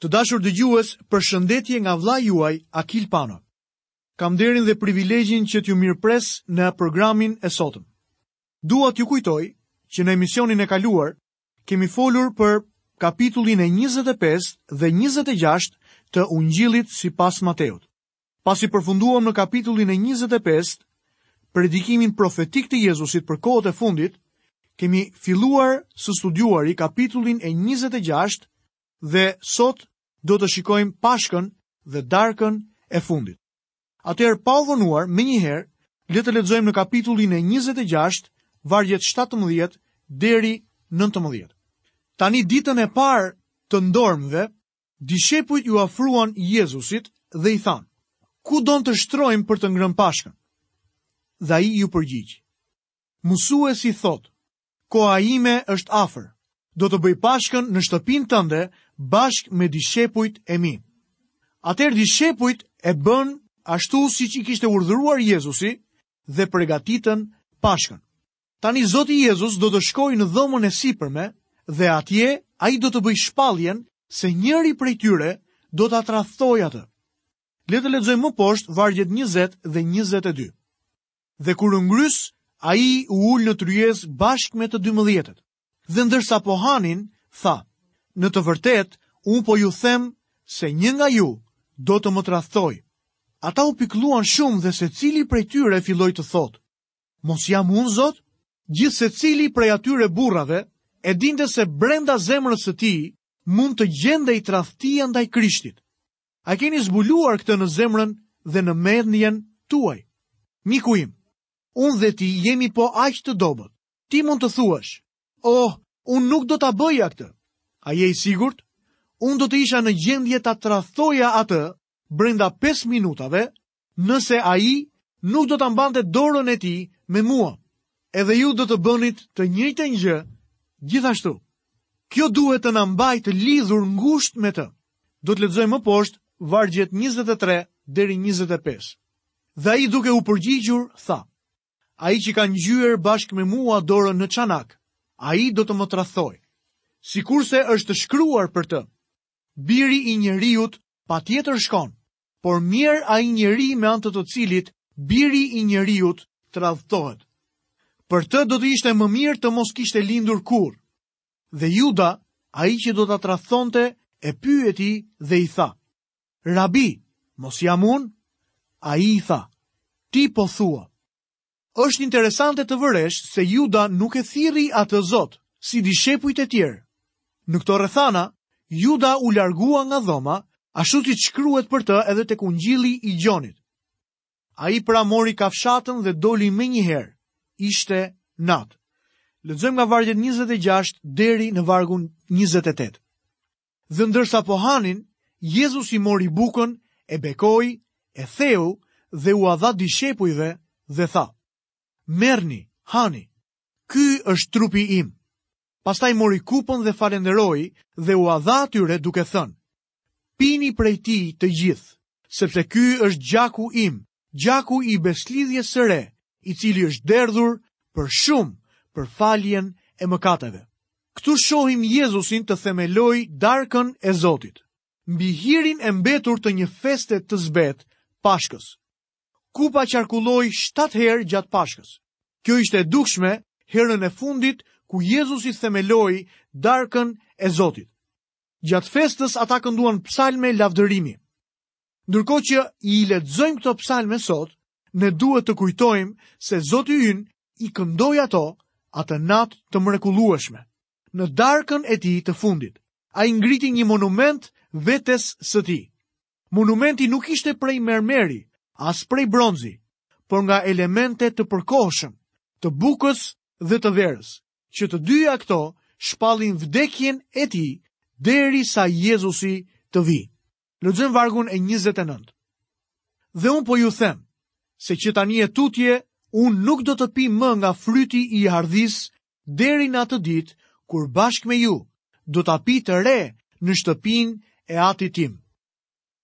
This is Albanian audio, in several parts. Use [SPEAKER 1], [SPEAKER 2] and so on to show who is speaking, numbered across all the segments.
[SPEAKER 1] Të dashur dëgjues, përshëndetje nga vllai juaj Akil Pano. Kam nderin dhe privilegjin që t'ju mirëpres në programin e sotëm. Dua t'ju kujtoj që në emisionin e kaluar kemi folur për kapitullin e 25 dhe 26 të Ungjillit sipas Mateut. Pasi përfunduam në kapitullin e njëzet e pestë, predikimin profetik të Jezusit për kohët e fundit, kemi filluar së studiuari kapitullin e njëzet e gjashtë dhe sot do të shikojmë Pashkën dhe darkën e fundit. Atëherë pa u vonuar menjëherë, le të lexojmë në kapitullin e 26, vargjet 17 deri 19. Tani ditën e parë të ndormëve Dishepujt iu afruan Jezusit dhe i thanë, Ku don të shtrojmë për të ngrënë Pashkën? Dhe ai iu përgjigj, Mësuesi thotë, Koha ime është afër. Do të bëj Pashkën në shtëpinë tënde bashkë me dishepujt e mi. Atëherë dishepujt e bënë ashtu siç i kishte urdhëruar Jezusi dhe pregatitën Pashkën. Tani Zoti Jezus do të shkojë në dhomën e sipërme dhe atje ai do të bëjë shpalljen se njëri prej tyre do ta tradhtojë atë. Le të lexojmë më poshtë vargjet 20 dhe 22. Dhe kur u ngrys, ai u ul në tryezë bashkë me të dymbëdhjetët. Dhe ndërsa po hanin, tha: Në të vërtetë, unë po ju them se një nga ju do të më tradhtojë. Ata u pikëlluan shumë dhe secili prej tyre filloi të thotë: Mos jam unë zot? Gjithsecili prej atyre burrave e dinte se brenda zemrës së tij mund të gjendej tradhtia ndaj Krishtit. A e keni zbuluar këtë në zemrën dhe në mendjen tuaj? Miku im, unë dhe ti jemi po aq të dobët. Ti mund të thuash, oh, unë nuk do ta bëja këtë. A je i sigurt? Unë do të isha në gjendje ta tradhtoja atë brenda 5 minutave nëse ai nuk do ta mbante dorën e tij me mua. Edhe ju do të bënit të njëjtën gjë gjithashtu. Kjo duhet të na mbajë të lidhur ngushtë me të. Do të lexoj më poshtë vargjet 23 deri 25. Dhe ai duke u përgjigjur tha: Ai që ka ngjyer bashkë me mua dorën në çanak, ai do të më tradhtojë. Sikurse është shkruar për të, biri i njeriut patjetër shkon, por mjerë ai njeri me anë të të cilit biri i njeriut tradhtohet. Për të do të ishte më mirë të mos kishte lindur kurrë. Dhe Juda, ai që do ta tradhtonte, e pyeti dhe i tha: Rabi, mos jam unë? Ai i tha: Ti po thua. Është interesante të vëresh se Juda nuk e thirri atë Zot, si dishepujt e tjerë. Në këto rrethana, Juda u largua nga dhoma, ashtu siç shkruhet për të edhe tek Ungjilli i Gjonit. Ai pra mori kafshatën dhe doli menjëherë. Ishte natë. Lexojmë nga vargjet 26 deri në vargun 28. Dhe ndërsa po hanin, Jezusi mori bukën, e bekoi, e theu dhe ua dha dishepujve dhe tha, Merrni, hani, ky është trupi im. Pastaj mori kupën dhe falenderoi dhe ua dha atyre duke thënë, Pini prej tij të gjithë, sepse ky është gjaku im gjaku i besëlidhjes së re, i cili është derdhur për shumë për faljen e mëkateve. Këtu shohim Jezusin të themelojë darkën e Zotit, mbi hirin e mbetur të një feste të zbehtë, pashkës. Kupa qarkulloi shtatë herë gjatë pashkës. Kjo ishte e dukshme herën e fundit ku Jezusi themeloi darkën e Zotit. Gjatë festës ata kënduan psalme lavdërimi. Ndërkohë që i lexojmë këto psalme sot, ne duhet të kujtojmë se Zoti ynë i këndoi ato atë natë të mrekullueshme. Në darkën e tij të fundit, ai ngriti një monument vetes së tij. Monumenti nuk ishte prej mermeri, as prej bronzi, por nga elemente të përkohshëm, të bukës dhe të verës, që të dyja këto shpallin vdekjen e tij derisa Jezusi të vijë. Lexojmë vargun e 29. Dhe unë po ju them, se që tani e tutje, unë nuk do të pi më nga fryti i hardhisë, deri në atë ditë, kur bashkë me ju, do ta pi të re në shtëpinë e Atit tim.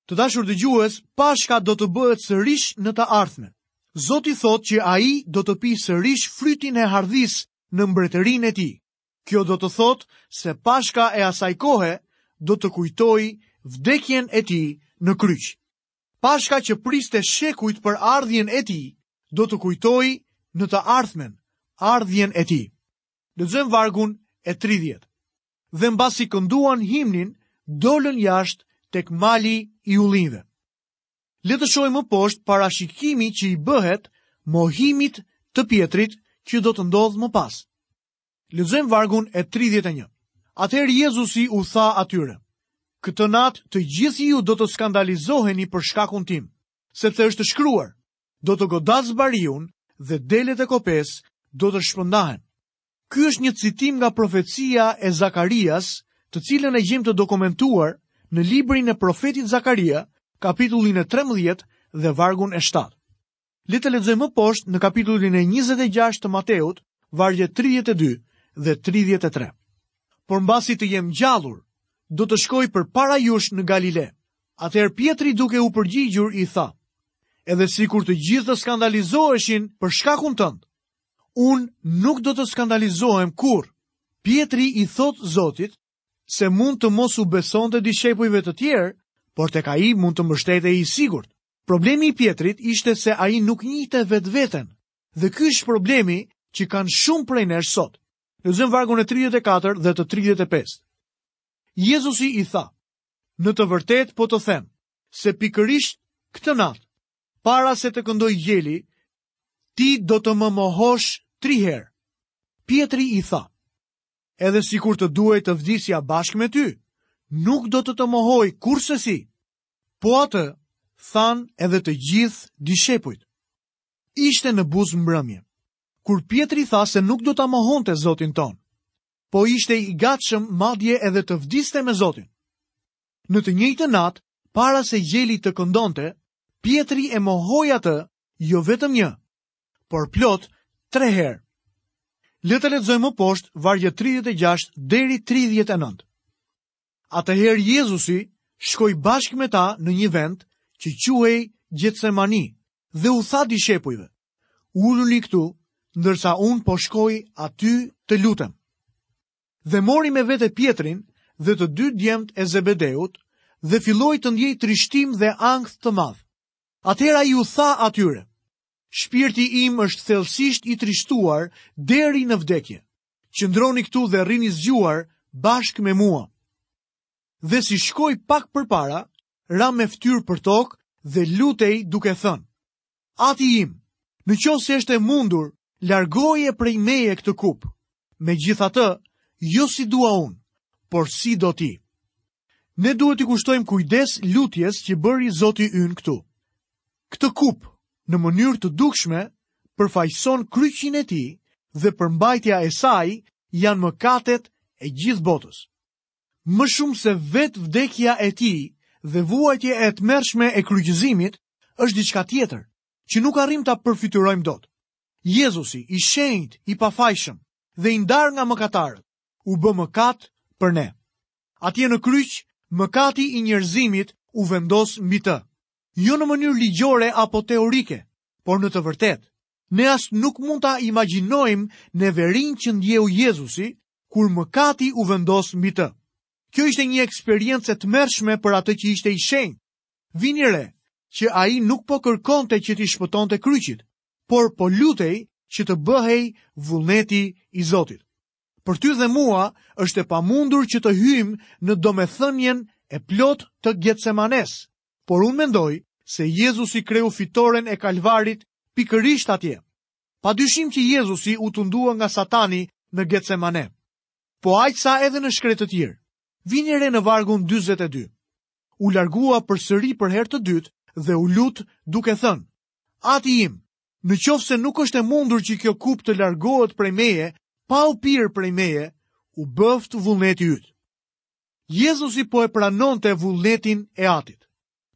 [SPEAKER 1] Të dashur dëgjues, Pashka do të bëhet sërish në të ardhmen. Zoti thotë që ai do të pijë sërish frytin e hardhisë në mbretërinë e tij. Kjo do të thotë se Pashka e asaj kohe do të kujtojë vdekjen e tij në kryq. Pashka që priste shekujt për ardhjen e tij do të kujtojë në të ardhmen, ardhjen e tij. Lexojmë vargun e 30. Dhe mbasi kënduan himnin, dolën jashtë tek mali i ullinjve. Le të shohim më poshtë parashikimin që i bëhet mohimit të Pjetrit që do të ndodhë më pas. Lexojmë vargun e 31. Atëherë Jezusi u tha atyre, Këtë natë të gjithë ju do të skandalizoheni për shkakun tim, sepse është shkruar, do të godas bariun dhe delet e kopesë do të shpëndahen. Ky është një citim nga profecia e Zakarias, të cilën e gjejmë të dokumentuar në librin e profetit Zakaria, kapitullin e 13 dhe vargun e 7. Le të lexojmë më poshtë në kapitullin e 26 të Mateut, vargjet 32 dhe 33. Por mbasi të jem ngjallur, do të shkoj përpara jush në Galile. Atëherë Pjetri duke u përgjigjur i tha, edhe sikur të gjithë të skandalizoheshin për shkakun tënd, unë nuk do të skandalizohem kurrë. Pjetri i thotë Zotit se mund të mos u besonte dishepujve të tjerë, por tek ai mund të mbështetej i sigurt. Problemi i Pjetrit ishte se ai nuk e njihte vetveten. Dhe ky është problemi që kanë shumë prej nesh sot. Lexojmë vargun e 34 dhe të 35. Jezusi i tha: Në të vërtetë po të them se pikërisht këtë natë, para se të këndojë gjeli, ti do të më mohosh tri herë. Pjetri i tha, edhe sikur të duhej të vdisja bashkë me ty, nuk do të të mohoj kurrsesi, Po atë thanë edhe të gjithë dishepujt. Ishte në buzëmbrëmje, kur Pjetri tha se nuk do ta mohonte Zotin tonë, po ishte i gatshëm madje edhe të vdiste me Zotin. Në të njëjtën natë, para se gjeli të këndonte, Pjetri e mohoi atë jo vetëm një, por plot tre herë. Le të lexojmë më poshtë vargjet 36 deri 39. Atëherë Jezusi shkoi bashkë me ta në një vend që quhej Gjetsemani dhe u tha dishepujve, uluni këtu, ndërsa unë po shkoj aty të lutem. Dhe mori me vete Pjetrin dhe të dy djemtë e Zebedeut dhe filloi të ndjejë trishtim dhe ankth të madh. Atëherë ai u tha atyre, shpirti im është thellësisht i trishtuar deri në vdekje. Qëndroni këtu dhe rrini zgjuar bashkë me mua. Dhe si shkoi pak përpara, ra me fytyrë për tokë dhe lutej duke thënë. Ati im, në qoftë se është e mundur, largoje prej meje këtë kupë. Megjithatë, jo si dua unë, por si do ti. Ne duhet t'i kushtojmë kujdes lutjes që bëri Zoti ynë këtu. Këtë kupë, në mënyrë të dukshme, përfaqëson kryqin e tij dhe përmbajtja e saj janë mëkatet e gjithë botës. Më shumë se vetë vdekja e tij dhe vuajtja e tmerrshme e kryqëzimit është diçka tjetër, që nuk arrijmë ta përfytyrojmë dot. Jezusi, i shenjtë, i pafajshëm dhe i ndarë nga mëkatarët, u bë mëkat për ne. Atje në kryq, mëkati i njerëzimit u vendos mbi të. Jo në mënyrë ligjore apo teorike, por në të vërtetë. Ne as nuk mund ta imagjinojmë neverin që ndjeu Jezusi kur mëkati u vendos mbi të. Kjo ishte një eksperiencë e tmerrshme për atë që ishte i shenjtë. Vini re që ai nuk po kërkonte që t'i shpëtonte kryqit, por po lutej që të bëhej vullneti i Zotit. Për ty dhe mua është e pamundur që të hyjmë në domethënien e plotë të Getsemanesë, por unë mendoj se Jezusi kreu fitoren e Kalvarit pikërisht atje. Pa dyshim që Jezusi u tundua nga Satani në Getsemane. Po aq sa edhe në shkretëtirë. Vini re në vargun 42. U largua përsëri për herë të dytë dhe u lut duke thënë: Ati im, në qoftë se nuk është e mundur që kjo kupë të largohet prej meje, pa u pirë prej meje, u bëftë vullneti yt. Jezusi po e pranonte vullnetin e atit.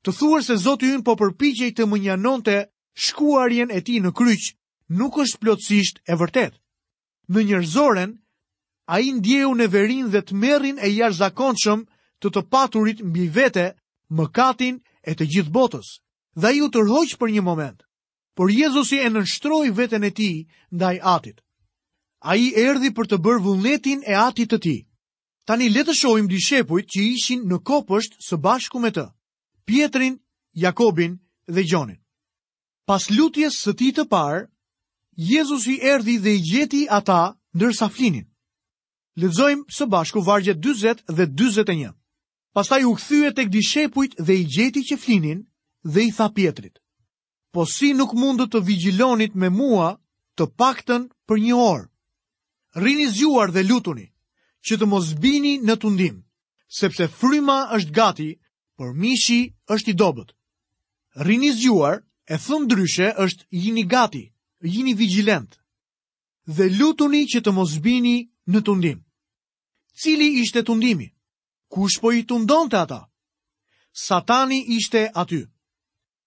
[SPEAKER 1] Të thuash se Zoti ynë po përpiqej të mënjanonte shkuarjen e tij në kryq, nuk është plotësisht e vërtetë. Në njerëzoren, ai ndjeu neverinë dhe tmerrin e jashtëzakonshëm të të paturit mbi vete, mëkatin e të gjithë botës, dhe ai u tërhoq për një moment. Por Jezusi e nënshtroi veten e tij ndaj atit. Ai erdhi për të bërë vullnetin e atit të tij. Tani le të shohim dishepujt që ishin në kopësht së bashku me të, Pjetrin, Jakobin dhe Gjonin. Pas lutjes së tij të parë, Jezusi erdhi dhe i gjeti ata ndërsa flinin. Lexojmë së bashku vargjet 40 dhe 41. Pastaj u kthye tek dishepujt dhe i gjeti që flinin dhe i tha Pjetrit: Po si nuk mundët të vigjilonit me mua të paktën për një orë? Rrini zgjuar dhe lutuni që të mos bini në tundim, sepse fryma është gati, por mishi është i dobët. Rrini zgjuar, e thënë ndryshe është jini gati, jini vigjilentë. Dhe lutuni që të mos bini në tundim. Cili ishte tundimi? Kush po i tundonte ata? Satani ishte aty.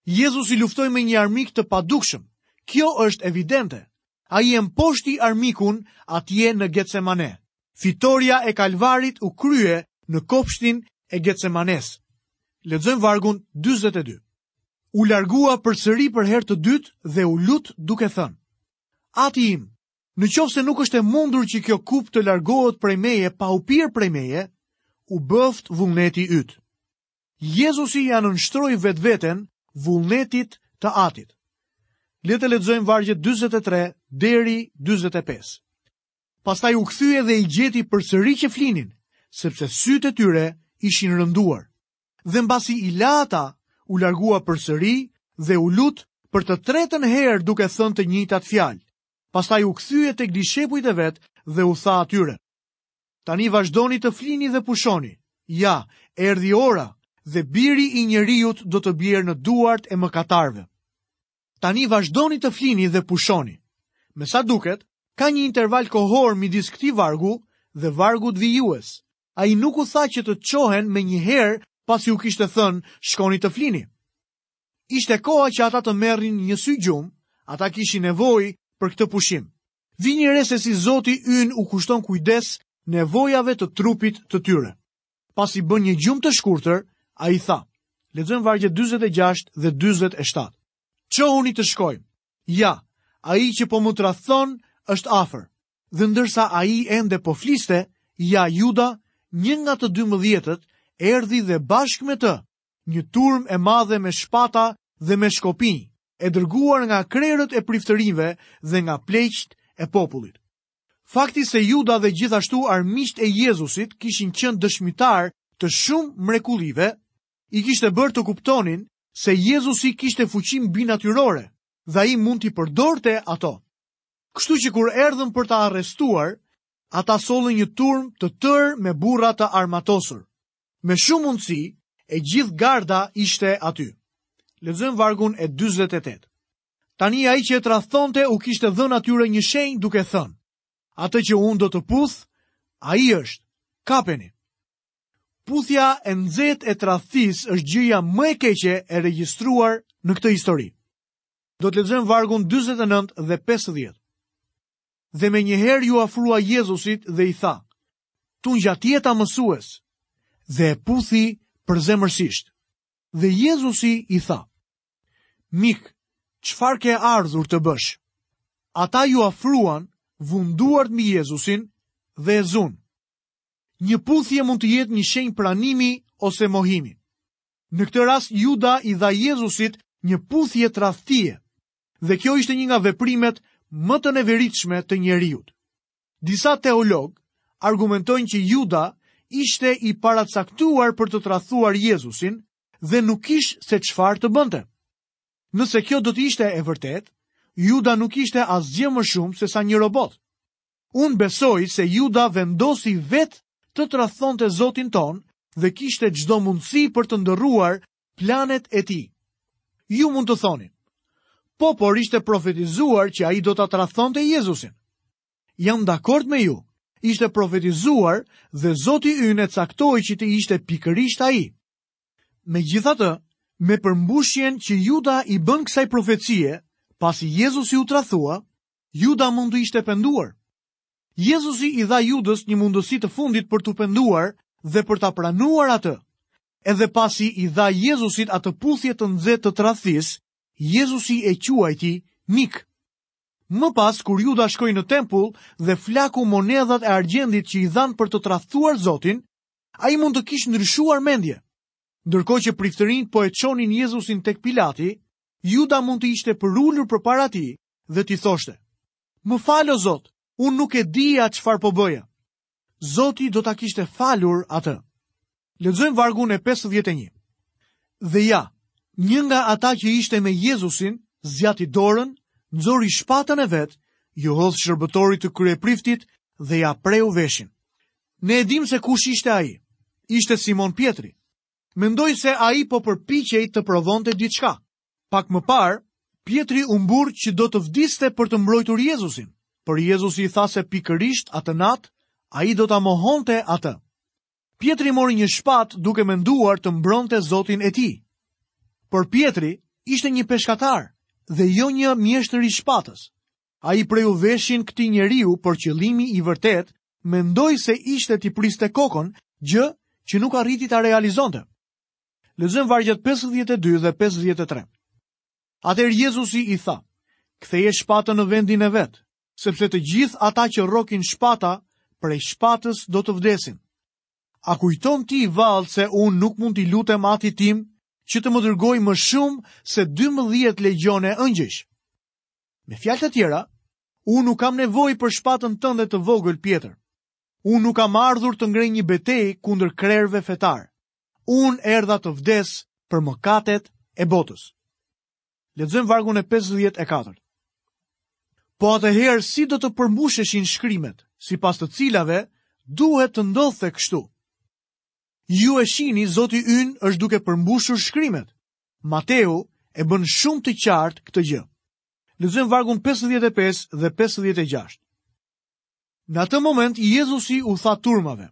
[SPEAKER 1] Jezusi luftoi me një armik të padukshëm. Kjo është evidente. Ai e mposhti armikun atje në Getsemane. Fitorja e Kalvarit u krye në kopshtin e Getsemanesë. Lexojmë vargun 42. U largua përsëri për herë të dytë dhe u lut duke thënë: Ati im, në qoftë se nuk është e mundur që kjo kupë të largohet prej meje pa u pirë prej meje, u bëftë vullneti yt. Jezusi ia nënshtroi vetveten vullnetit të Atit. Le të lexojmë vargjet 43 deri 45. Pastaj u kthye dhe i gjeti përsëri që flinin, sepse sytë e tyre ishin rënduar. Dhe mbasi i la ata, u largua përsëri dhe u lut për të tretën herë duke thënë të njëjtat fjalë. Pastaj u kthye tek dishepujt e vet dhe u tha atyre: Tani vazhdoni të flini dhe pushoni. Ja, erdhi ora dhe biri i njeriut do të bjerë në duart e mëkatarëve. Tani vazhdoni të flini dhe pushoni. Me sa duket, ka një interval kohor midis këtij vargu dhe vargut vijues. Ai nuk u tha që të çohen menjëherë pasi u kishte thënë shkoni të flini. Ishte koha që ata të merrin një sy gjumë, ata kishin nevojë për këtë pushim. Vini re se si Zoti ynë u kushton kujdes nevojave të trupit të tyre. Pasi bënë një gjumë të shkurtër, ai tha, lexojmë vargjet 46 dhe 47. Çohuni të shkojmë, ja, ai që po më tradhton është afër, dhe ndërsa ai ende po fliste, ja Juda, një nga të dymbëdhjetët, erdhi dhe bashkë me të, Një turmë e madhe me shpata dhe me shkopinj, e dërguar nga krerët e priftërinjve dhe nga pleqtë e popullit. Fakti se Juda dhe gjithashtu armiqtë e Jezusit kishin qenë dëshmitarë të shumë mrekullive, i kishte bërë të kuptonin se Jezusi kishte fuqi mbinatyrore dhe ai mund t'i përdorte ato. Kështu që kur erdhën për ta arrestuar, ata sollën një turmë të tërë me burra të armatosur. Me shumë mundësi, e gjithë garda ishte aty. Lexojmë vargun 48. Tani ai që e tradhtonte u kishte dhënë atyre një shenjë duke thënë: Atë që unë do të puth, ai është. Kapeni. Puthja e nxehtë e tradhtisë është gjëja më e keqe e regjistruar në këtë histori. Do të lexojmë vargun 49 dhe 50. Dhe menjëherë iu afrua Jezusit dhe i tha, Tungjatjeta mësues dhe e puthi përzemërsisht. Dhe Jezusi i tha, Mik, çfarë ke ardhur të bësh? Ata iu afruan, vunë duart mbi Jezusin dhe e zunë. Një puthje mund të jetë një shenjë pranimi ose mohimi. Në këtë rast Juda i dha Jezusit një puthje tradhtie dhe kjo ishte një nga veprimet më të neveritshme të njeriut. Disa teologë argumentojnë që Juda ishte i paracaktuar për të tradhtuar Jezusin dhe nuk kish se çfarë të bënte. Nëse kjo do të ishte e vërtetë, Juda nuk ishte asgjë më shumë se sa një robot. Unë besoj se Juda vendosi vetë të tradhtonte Zotin tonë dhe kishte çdo mundësi për të ndërruar planet e tij. Ju mund të thoni, po por ishte profetizuar që ai do ta tradhtonte Jezusin. Jam dakord me ju, ishte profetizuar dhe Zoti ynë e caktoi që të ishte pikërisht ai. Megjithatë, me përmbushjen që Juda i bën kësaj profecie, pasi Jezusi u tradhtua, Juda mund të ishte penduar. Jezusi i dha Judës një mundësi të fundit për t'u penduar dhe për ta pranuar atë. Edhe pasi i dha Jezusit atë puthje të nxehtë të tradhtisë, Jezusi e quajti mik. Më pas, kur Juda shkoi në tempull dhe flaku monedhat e argjendit që i dhanë për të tradhtuar Zotin, ai mund të kish ndryshuar mendje. Ndërkohë që priftërinjtë po e çonin Jezusin tek Pilati, Juda mund të ishte përulur përpara tij dhe t'i thoshte: "Më fal o Zot, unë nuk e dija çfarë po bëja." Zoti do ta kishte falur atë. Lexojmë vargun e 51. Dhe ja, një nga ata që ishte me Jezusin, zgjati dorën, nxori shpatën e vet, iu hodh shërbëtorit të kryepriftit dhe ia preu veshin. Ne e dimë se kush ishte ai. Ishte Simon Pjetri. Mendoj se ai po përpiqej të provonte diçka. Pak më parë, Pjetri u mburr që do të vdiste për të mbrojtur Jezusin, por Jezusi i tha se pikërisht atë natë ai do ta mohonte atë. Pjetri mori një shpatë duke menduar të mbronte Zotin e tij. Por Pjetri ishte një peshkatar dhe jo një mjeshtër i shpatës. Ai i preu veshin këtij njeriu, por qëllimi i vërtetë, mendoj se ishte t'i priste kokën, gjë që nuk arriti ta realizonte. Lexojmë vargjet 52 dhe 53. Atëherë Jezusi i tha, ktheje shpatën në vendin e vet, sepse të gjithë ata që rrokin shpata, prej shpatës do të vdesin. A kujton ti vallë se unë nuk mund t'i lutem Atit tim që të më dërgojë më shumë se 12 legjione engjëjsh? Me fjalë të tjera, unë nuk kam nevojë për shpatën tënde të vogël, Pjetër. Unë nuk kam ardhur të ngre një betejë kundër krerëve fetarë, Unë erdha të vdes për mëkatet e botës. Lexojmë vargun e 54. Po atëherë si do të përmbusheshin shkrimet, sipas të cilave duhet të ndodhte kështu. Ju e shini, Zoti ynë është duke përmbushur shkrimet. Mateu e bën shumë të qartë këtë gjë. Lexojmë vargun 55 dhe 56. Në atë moment, Jezusi u tha turmave,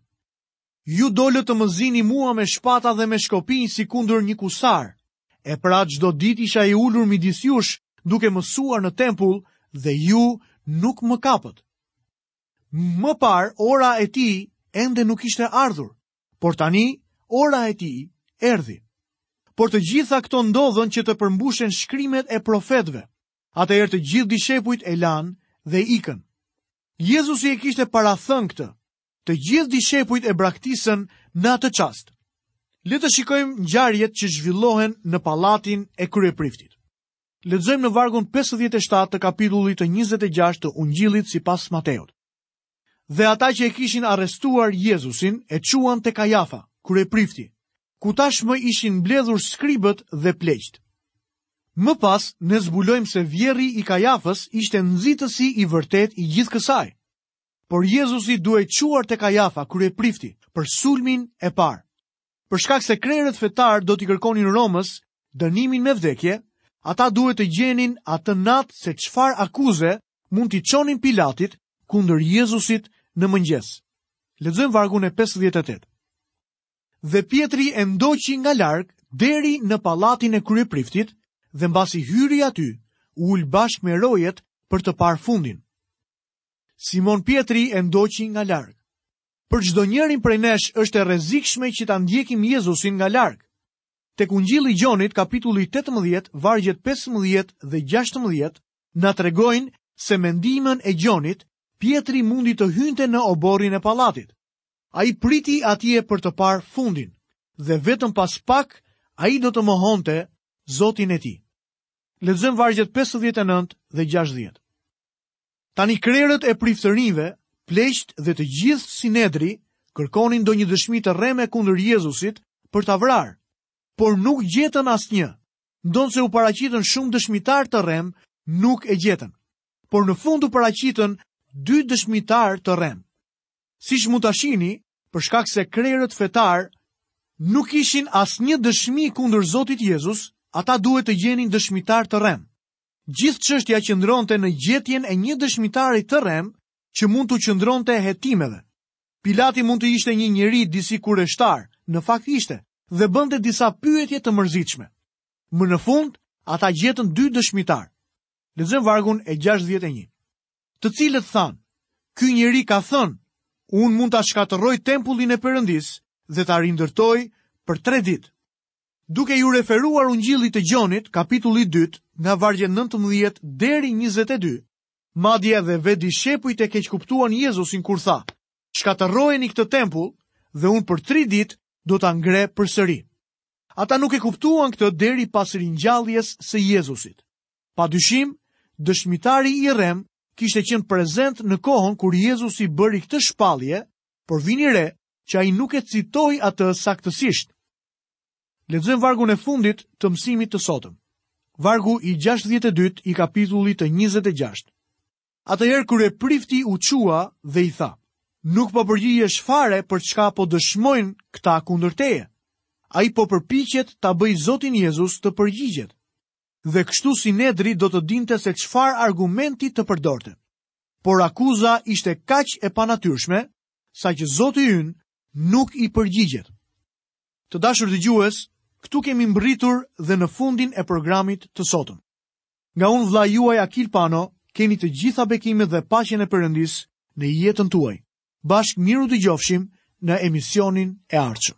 [SPEAKER 1] Ju dolët të më zini mua me shpata dhe me shkopinj sikundër një kusar. E pra çdo ditë isha i ulur midis jush duke mësuar në tempull dhe ju nuk më kapët. Më parë ora e tij ende nuk kishte ardhur, por tani ora e tij erdhi. Por të gjitha këto ndodhën që të përmbushen shkrimet e profetëve. Atëherë të gjithë dishepujt e lanë dhe ikën. Jezusi e kishte parathënë këtë. Të gjithë dishepujt e braktisën në atë çast. Le të shikojmë ngjarjet që zhvillohen në pallatin e kryepriftit. Lexojmë në vargun 57 të kapitullit të 26 të Ungjillit sipas Mateut. Dhe ata që e kishin arrestuar Jezusin e çuan te Kajafa, kryeprifti, ku tashmë ishin mbledhur skribët dhe pleqtë. Më pas, ne zbulojmë se vjerri i Kajafës ishte nxitësi i vërtetë i gjithë kësaj. Por Jezusi duhej çuar te Kajafa, kryeprifti, për sulmin e parë. Për shkak se krerët fetarë do t'i kërkonin Romës dënimin me vdekje, ata duhet të gjenin atë natë se çfarë akuze mund t'i çonin Pilatit kundër Jezusit në mëngjes. Lexojmë vargun e 58. Dhe Pjetri e ndoqi nga larg deri në pallatin e kryepriftit dhe mbasi hyri aty, u ul bashkë me rojet për të parë fundin. Simon Pjetri e ndoqi nga larg. Për çdonjërin prej nesh është e rrezikshme që ta ndjekim Jezusin nga larg. Tek Ungjilli i Gjonit, kapitulli tetëmbëdhjetë, vargjet pesëmbëdhjetë dhe gjashtëmbëdhjetë, na tregojnë se me ndihmën e Gjonit, Pjetri mundi të hynte në oborrin e pallatit. Ai priti atje për të parë fundin, dhe vetëm pas pak ai do të mohonte Zotin e tij. Lexojmë vargjet pesëdhjetë e nëntë dhe gjashtëdhjetë. Tani krerët e priftërinjve, pleqtë dhe të gjithë Sinedri kërkonin ndonjë dëshmi të rreme kundër Jezusit për ta vrarë, por nuk gjetën asnjë. Ndonëse u paraqitën shumë dëshmitarë të rremë, nuk e gjetën. Por në fund u paraqitën dy dëshmitarë të rremë. Siç mund ta shihni, për shkak se krerët fetarë nuk kishin asnjë dëshmi kundër Zotit Jezus, ata duhet të gjenin dëshmitarë të rremë. Gjithë çështja qëndronte në gjetjen e një dëshmitari të rremë që mund t'u qëndronte hetimeve. Pilati mund të ishte një njeri disi kureshtar, në fakt ishte, dhe bënte disa pyetje të mërzitshme. Më në fund, ata gjetën dy dëshmitarë. Lexojmë vargun e 61. Të cilët thanë, "Ky njeri ka thënë, unë mund ta shkatërroj tempullin e Perëndisë dhe ta rindërtoj për tre ditë." Duke iu referuar Ungjillit të Gjonit, kapitulli i dytë, nga vargjet nëntëmbëdhjetë deri njëzet e dy. Madje edhe vetë dishepujt e keqkuptuan Jezusin kur tha, Shkatërrojeni këtë tempull dhe unë për tri ditë do ta ngre përsëri. Ata nuk e kuptuan këtë deri pas ringjalljes së Jezusit. Padyshim, dëshmitari i rremë kishte qenë prezent në kohën kur Jezusi bëri këtë shpallje, por vini re që ai nuk e citoi atë saktësisht. Lexojmë vargun e fundit të mësimit të sotëm. Vargu i 62 i kapitullit të 26. Atëherë kryeprifti u çua dhe i tha, nuk po përgjigjesh fare për çka po dëshmojnë këta kundër teje. Ai po përpiqet ta bëjë Zotin Jezus të përgjigjet. Dhe kështu sinedri do të dinte se çfarë argumenti të përdorte. Por akuza ishte kaq e panatyrshme saqë Zoti ynë nuk i përgjigjet. Të dashur dëgjues, këtu kemi mbërritur dhe në fundin e programit të sotëm. Nga unë vëllai juaj Akil Pano, keni të gjitha bekimet dhe paqen e Perëndisë në jetën tuaj. Bashkë mirë u dëgjofshim në emisionin e ardhshëm.